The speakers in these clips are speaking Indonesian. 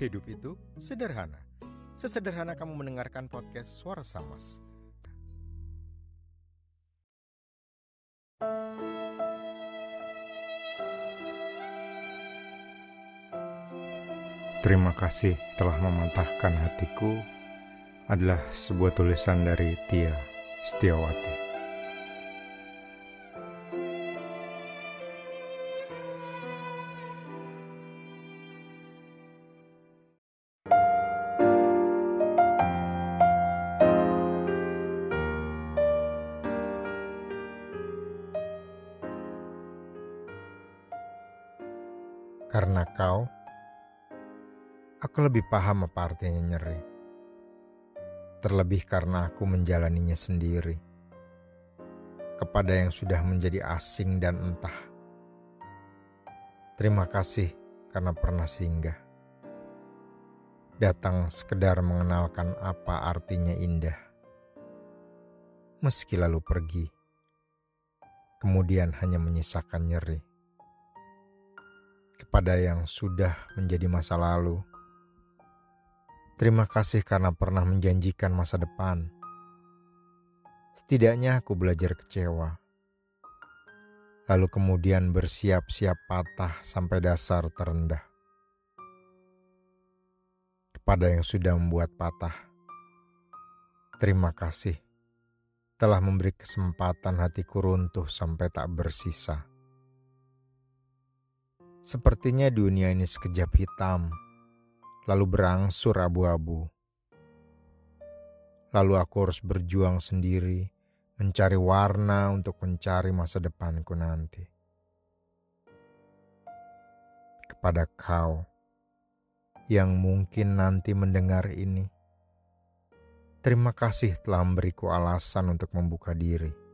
Hidup itu sederhana. Sesederhana kamu mendengarkan podcast Suara Samas. Terima kasih telah mematahkan hatiku adalah sebuah tulisan dari Tia Setiawati. Karena kau, aku lebih paham apa artinya nyeri. Terlebih karena aku menjalaninya sendiri. Kepada yang sudah menjadi asing dan entah. Terima kasih karena pernah singgah. Datang sekedar mengenalkan apa artinya indah. Meski lalu pergi, kemudian hanya menyisakan nyeri kepada yang sudah menjadi masa lalu. Terima kasih karena pernah menjanjikan masa depan. Setidaknya aku belajar kecewa. Lalu kemudian bersiap-siap patah sampai dasar terendah. Kepada yang sudah membuat patah, terima kasih telah memberi kesempatan hatiku runtuh sampai tak bersisa. Sepertinya dunia ini sekejap hitam, lalu berangsur abu-abu. Lalu aku harus berjuang sendiri, mencari warna untuk mencari masa depanku nanti. Kepada kau yang mungkin nanti mendengar ini, terima kasih telah memberiku alasan untuk membuka diri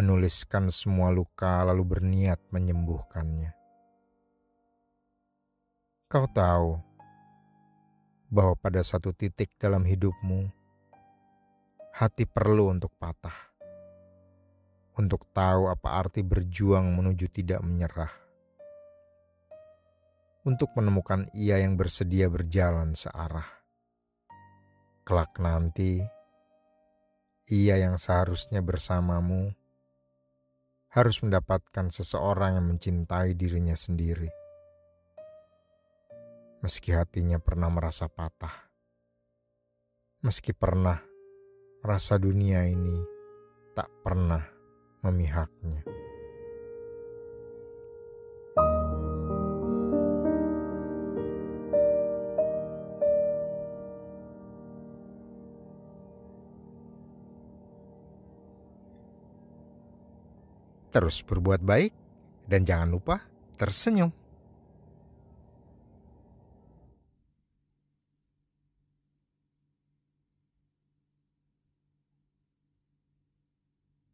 menuliskan semua luka lalu berniat menyembuhkannya. Kau tahu bahwa pada satu titik dalam hidupmu, hati perlu untuk patah, untuk tahu apa arti berjuang menuju tidak menyerah, untuk menemukan ia yang bersedia berjalan searah. Kelak nanti, ia yang seharusnya bersamamu harus mendapatkan seseorang yang mencintai dirinya sendiri. Meski hatinya pernah merasa patah, meski pernah merasa dunia ini tak pernah memihaknya. Terus berbuat baik dan jangan lupa tersenyum.